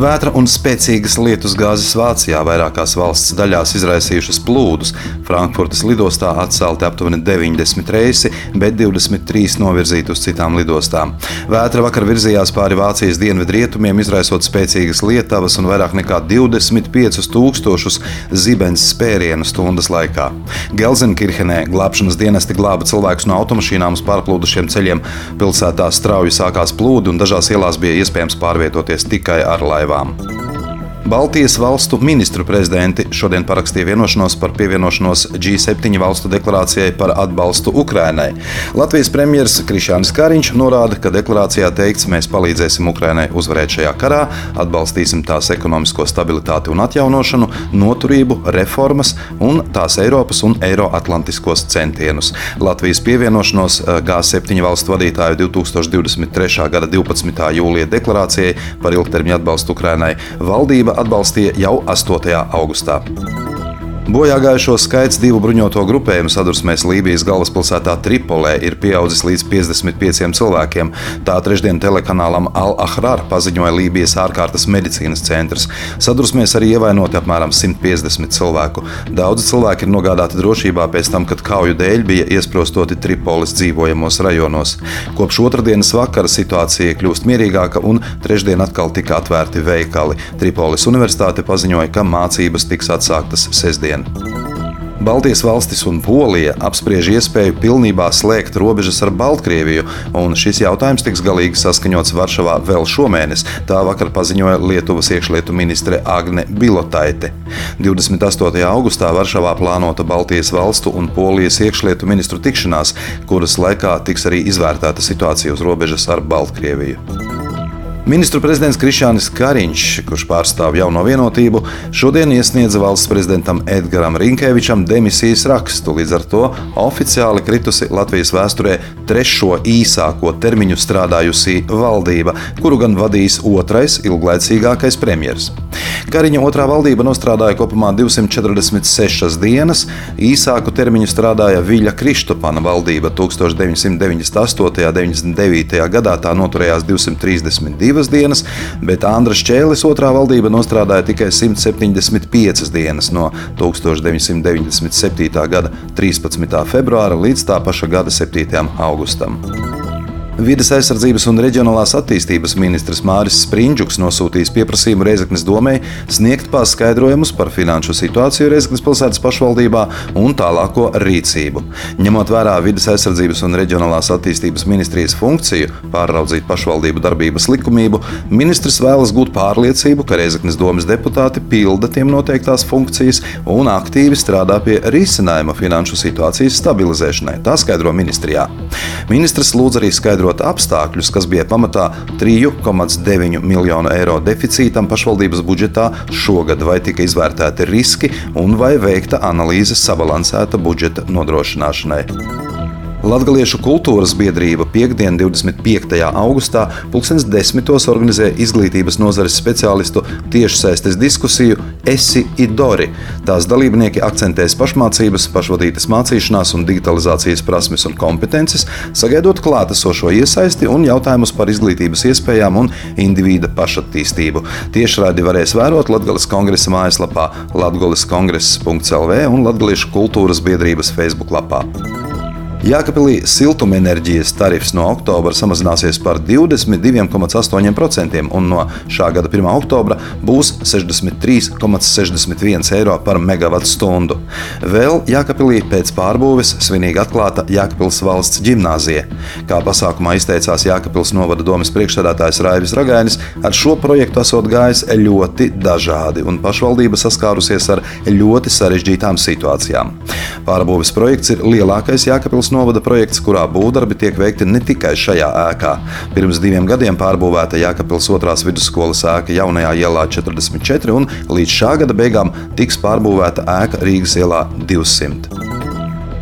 Vētra un spēcīgas lietus gāzes Vācijā vairākās valsts daļās izraisījušas plūdus. Frankfurtas lidostā atcelti aptuveni 90 reisi, bet 23 novirzīti uz citām lidostām. Vētra vakar virzījās pāri Vācijas dienvidrietumiem, izraisot spēcīgas lietavas un vairāk nekā 25 tūkstošus zibens spērienu stundas laikā. Gelsenkirchenē glābšanas dienesti glāba cilvēkus no automašīnām uz pārplūdušiem ceļiem. Pilsētā strauji sākās plūdi un dažās ielās bija iespējams pārvietoties tikai ar laivu вам. Baltijas valstu ministru prezidenti šodien parakstīja vienošanos par pievienošanos G7 valstu deklarācijai par atbalstu Ukrainai. Latvijas premjerministrs Krišānis Kariņš norāda, ka deklarācijā teikts, mēs palīdzēsim Ukrainai uzvarēt šajā karā, atbalstīsim tās ekonomisko stabilitāti un atjaunošanu, noturību, reformas un tās Eiropas un Eiroatlantiskos centienus. Latvijas pievienošanos eh, G7 valstu vadītāju 2023. gada 12. jūlija deklarācijai par ilgtermiņa atbalstu Ukrainai valdība Valdība atbalstīja jau 8. augustā. Bojāgājušo skaits divu bruņoto grupējumu sadursmēs Lībijas galvaspilsētā Tripolē ir pieaudzis līdz 55 cilvēkiem. Tā trešdien telekanālam Al-Ahrar paziņoja Lībijas ārkārtas medicīnas centrs. Sadursmēs arī ievainoti apmēram 150 cilvēku. Daudzi cilvēki ir nogādāti drošībā pēc tam, kad kauju dēļ bija iesprostoti Tripolis dzīvojamos rajonos. Kopš otrdienas vakara situācija kļūst mierīgāka un trešdien atkal tika atvērti veikali. Tripolis universitāte paziņoja, ka mācības tiks atsāktas sestdien šodien. Baltijas valstis un Polija apspriež iespēju pilnībā slēgt robežas ar Baltkrieviju, un šis jautājums tiks galīgi saskaņots Varšavā vēl šomēnes. Tā vakar paziņoja Lietuvas iekšlietu ministre Agne Bilotaite. 28. augustā Varšavā plānota Baltijas valstu un Polijas iekšlietu ministru tikšanās, kuras laikā tiks arī izvērtēta situācija uz robežas ar Baltkrieviju. Ministru prezidents Krišānis Kariņš, kurš pārstāv jauno vienotību, šodien iesniedza valsts prezidentam Edgars Rinkevičam demisijas rakstu. Līdz ar to oficiāli kritusi Latvijas vēsturē trešo īsāko termiņu strādājusī valdība, kuru gan vadīs otrais ilglaicīgākais premjerministrs. Kariņa otrā valdība nostrādāja kopumā 246 dienas, īsāku termiņu strādāja Viļa Kristopana valdība 1998. un 99. gadā tā noturējās 232 divas dienas, bet Andras Čēlis otrā valdība nostrādāja tikai 175 dienas no 1997. gada 13. februāra līdz tā paša gada 7. augustam. Vides aizsardzības un reģionālās attīstības ministrs Māris Sprindžuks nosūtījis pieprasījumu Reizeknas domē sniegt paskaidrojumus par finanšu situāciju Reizeknas pilsētas pašvaldībā un tālāko rīcību. Ņemot vērā vides aizsardzības un reģionālās attīstības ministrijas funkciju pāraudzīt pašvaldību darbības likumību, ministrs vēlas gūt pārliecību, ka Reizeknas domas deputāti pilda tiem noteiktās funkcijas un aktīvi strādā pie risinājuma finanšu situācijas stabilizēšanai. Tā skaidro ministrijā. Ministrs lūdz arī skaidrot skaidrot apstākļus, kas bija pamatā 3,9 miljonu eiro deficītam pašvaldības budžetā šogad, vai tika izvērtēti riski un vai veikta analīze sabalansēta budžeta nodrošināšanai. Latviešu kultūras biedrība piekdien, 25. augustā, 2010. organizē izglītības nozares speciālistu tiešsaistes diskusiju Esi Idori. Tās dalībnieki akcentēs pašmācības, pašvadītas mācīšanās un digitalizācijas prasmes un kompetences, sagaidot klātesošo iesaisti un jautājumus par izglītības iespējām un individa pašattīstību. Tiešraidi varēs vērot Latvijas kongresa mājaslapā Latvijas kongress.lv un Latviešu kultūras biedrības Facebook lapā. Jākapilī siltumenerģijas tarifs no oktobra samazināsies par 22,8% un no šā gada 1. oktobra būs 63,61 eiro par megawatu stundu. Vēl Jākapilī pēc pārbūves svinīgi atklāta Jākapils valsts ģimnāzija. Kā pasākumā izteicās Jākapils novada domas priekšsēdētājs Raivis Ragainis, ar šo projektu esot gājis ļoti dažādi un pašvaldība saskārusies ar ļoti sarežģītām situācijām. Pārbūves projekts ir lielākais Jākapils Rīgas novada projekts, kurā būvdarbi tiek veikti ne tikai šajā ēkā. Pirms diviem gadiem pārbūvēta Jākapils otrās vidusskolas ēka jaunajā ielā 44, un līdz šā gada beigām tiks pārbūvēta ēka Rīgas ielā 200.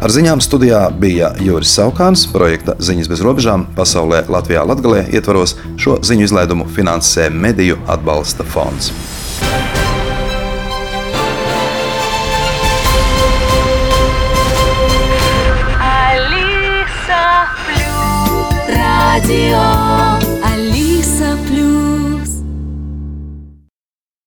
Ar ziņām studijā bija Juris Saukāns, projekta Ziņas bez robežām pasaulē Latvijā Latgalē ietvaros šo ziņu izlaidumu finansē Mediju atbalsta fonds. Radio.